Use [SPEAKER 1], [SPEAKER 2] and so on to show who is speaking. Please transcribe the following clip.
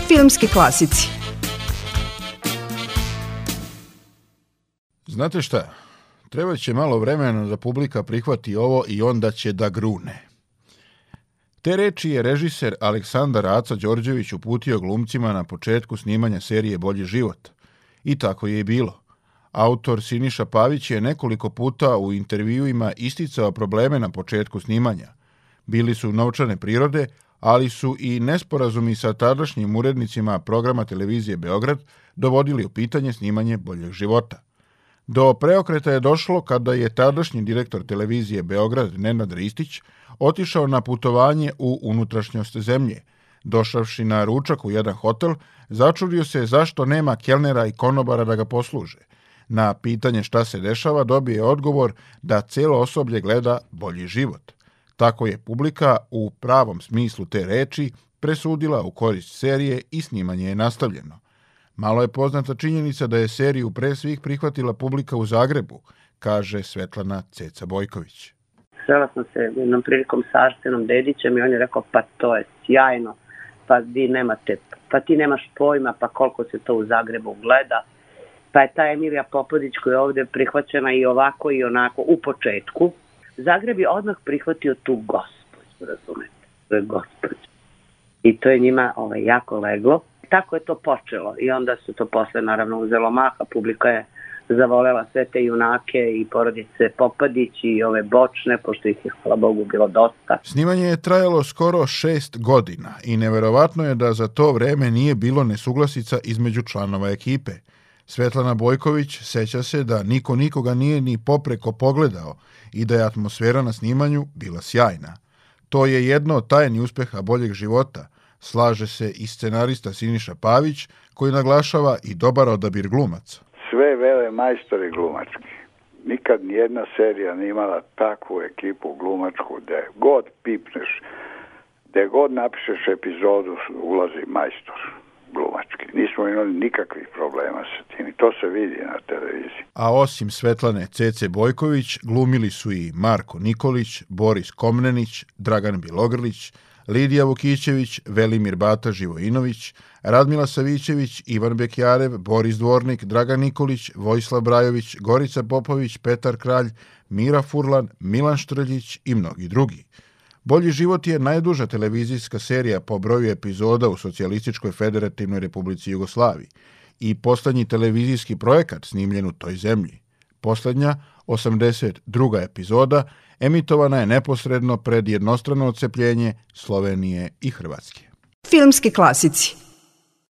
[SPEAKER 1] Filmski klasici
[SPEAKER 2] Znate šta? Treba će malo vremena da publika prihvati ovo i onda će da grune. Te reči je režiser Aleksandar Aca Đorđević uputio glumcima na početku snimanja serije Bolji život. I tako je i bilo. Autor Siniša Pavić je nekoliko puta u intervjuima isticao probleme na početku snimanja. Bili su novčane prirode, ali su i nesporazumi sa tadašnjim urednicima programa televizije Beograd dovodili u pitanje snimanje boljeg života. Do preokreta je došlo kada je tadašnji direktor televizije Beograd Nenad Ristić otišao na putovanje u unutrašnjost zemlje. Došavši na ručak u jedan hotel, začudio se zašto nema kelnera i konobara da ga posluže. Na pitanje šta se dešava dobije odgovor da celo osoblje gleda bolji život. Tako je publika u pravom smislu te reči presudila u korist serije i snimanje je nastavljeno. Malo je poznata činjenica da je seriju pre svih prihvatila publika u Zagrebu, kaže Svetlana Ceca Bojković.
[SPEAKER 3] Srela sam se jednom prilikom sa Arsenom Dedićem i on je rekao pa to je sjajno, pa vi nemate, pa ti nemaš pojma, pa koliko se to u Zagrebu gleda. Pa je ta Emilija Popodić koja je ovde prihvaćena i ovako i onako u početku. Zagreb je odmah prihvatio tu gospođu, razumete, to je gospođa. I to je njima ovaj, jako leglo tako je to počelo i onda su to posle naravno uzelo maha, publika je zavolela sve te junake i porodice Popadić i ove bočne, pošto ih je, hvala Bogu, bilo dosta.
[SPEAKER 2] Snimanje je trajalo skoro šest godina i neverovatno je da za to vreme nije bilo nesuglasica između članova ekipe. Svetlana Bojković seća se da niko nikoga nije ni popreko pogledao i da je atmosfera na snimanju bila sjajna. To je jedno od tajni uspeha boljeg života – Slaže se i scenarista Siniša Pavić, koji naglašava i dobar odabir glumaca.
[SPEAKER 4] Sve vele majstori glumački. Nikad nijedna serija nije imala takvu ekipu glumačku da god pipneš, da god napišeš epizodu ulazi majstor. Nismo imali nikakvih problema sa tim to se vidi na televiziji.
[SPEAKER 2] A osim Svetlane Cece Bojković, glumili su i Marko Nikolić, Boris Komnenić, Dragan Bilogrlić, Lidija Vukićević, Velimir Bata Živojinović, Radmila Savićević, Ivan Bekjarev, Boris Dvornik, Dragan Nikolić, Vojislav Brajović, Gorica Popović, Petar Kralj, Mira Furlan, Milan Štrljić i mnogi drugi. Bolji život je najduža televizijska serija po broju epizoda u Socijalističkoj federativnoj republici Jugoslaviji i poslednji televizijski projekat snimljen u toj zemlji. Poslednja, 82. epizoda, emitovana je neposredno pred jednostrano odcepljenje Slovenije i Hrvatske.
[SPEAKER 1] Filmski klasici